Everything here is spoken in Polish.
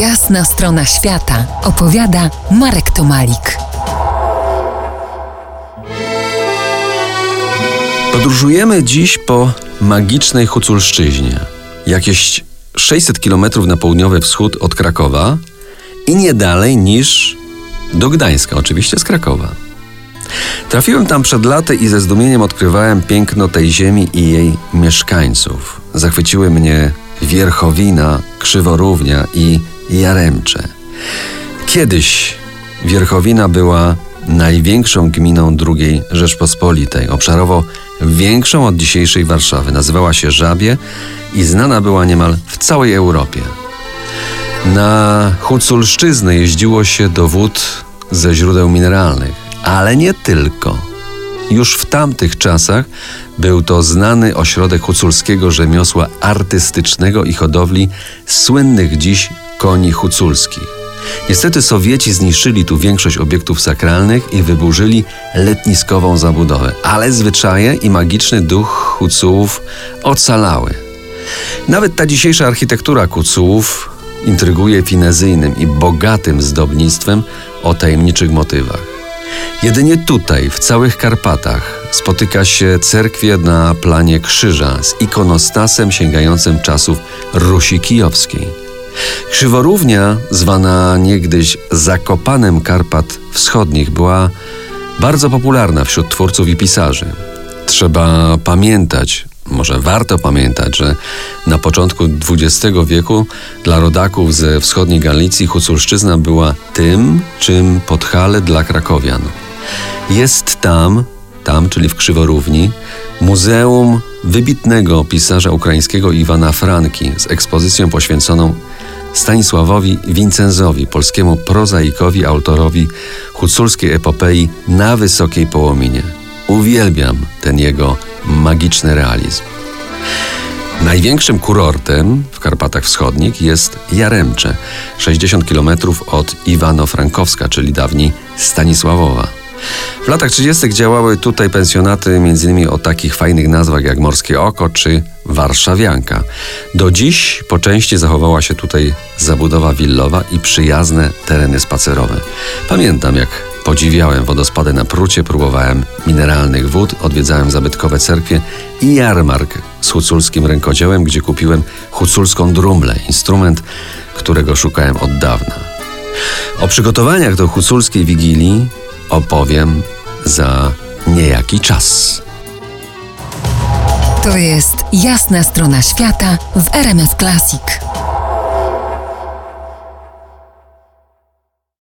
Jasna strona świata opowiada Marek Tomalik. Podróżujemy dziś po magicznej Huculszczyźnie. Jakieś 600 km na południowy wschód od Krakowa i nie dalej niż do Gdańska, oczywiście z Krakowa. Trafiłem tam przed laty i ze zdumieniem odkrywałem piękno tej ziemi i jej mieszkańców. Zachwyciły mnie Wierchowina, Krzyworównia i Jaremcze. Kiedyś Wierchowina była największą gminą II Rzeczpospolitej, obszarowo większą od dzisiejszej Warszawy. Nazywała się Żabie i znana była niemal w całej Europie. Na Huculszczyznę jeździło się do wód ze źródeł mineralnych, ale nie tylko. Już w tamtych czasach był to znany ośrodek huculskiego rzemiosła artystycznego i hodowli słynnych dziś koni huculskich. Niestety Sowieci zniszczyli tu większość obiektów sakralnych i wyburzyli letniskową zabudowę, ale zwyczaje i magiczny duch Hucułów ocalały. Nawet ta dzisiejsza architektura Kucułów intryguje finezyjnym i bogatym zdobnictwem o tajemniczych motywach. Jedynie tutaj, w całych Karpatach, spotyka się cerkwie na planie krzyża z ikonostasem sięgającym czasów Rusi Kijowskiej. Krzyworównia, zwana niegdyś Zakopanem Karpat Wschodnich, była bardzo popularna wśród twórców i pisarzy. Trzeba pamiętać, może warto pamiętać, że na początku XX wieku dla rodaków ze wschodniej Galicji Huculszczyzna była tym, czym Podhale dla krakowian. Jest tam, tam, czyli w Krzyworówni, muzeum wybitnego pisarza ukraińskiego Iwana Franki z ekspozycją poświęconą Stanisławowi Wincenzowi, polskiemu prozaikowi, autorowi huculskiej epopei na Wysokiej Połominie. Uwielbiam ten jego magiczny realizm. Największym kurortem w Karpatach Wschodnich jest Jaremcze, 60 km od Iwano-Frankowska, czyli dawniej Stanisławowa. W latach 30. działały tutaj pensjonaty m.in. o takich fajnych nazwach jak Morskie Oko czy Warszawianka. Do dziś po części zachowała się tutaj zabudowa willowa i przyjazne tereny spacerowe. Pamiętam jak podziwiałem wodospady na Prucie, próbowałem mineralnych wód, odwiedzałem zabytkowe cerkwie i jarmark z huculskim rękodziełem, gdzie kupiłem huculską drumlę, instrument, którego szukałem od dawna. O przygotowaniach do huculskiej wigilii opowiem za niejaki czas. To jest jasna strona świata w RMS Classic.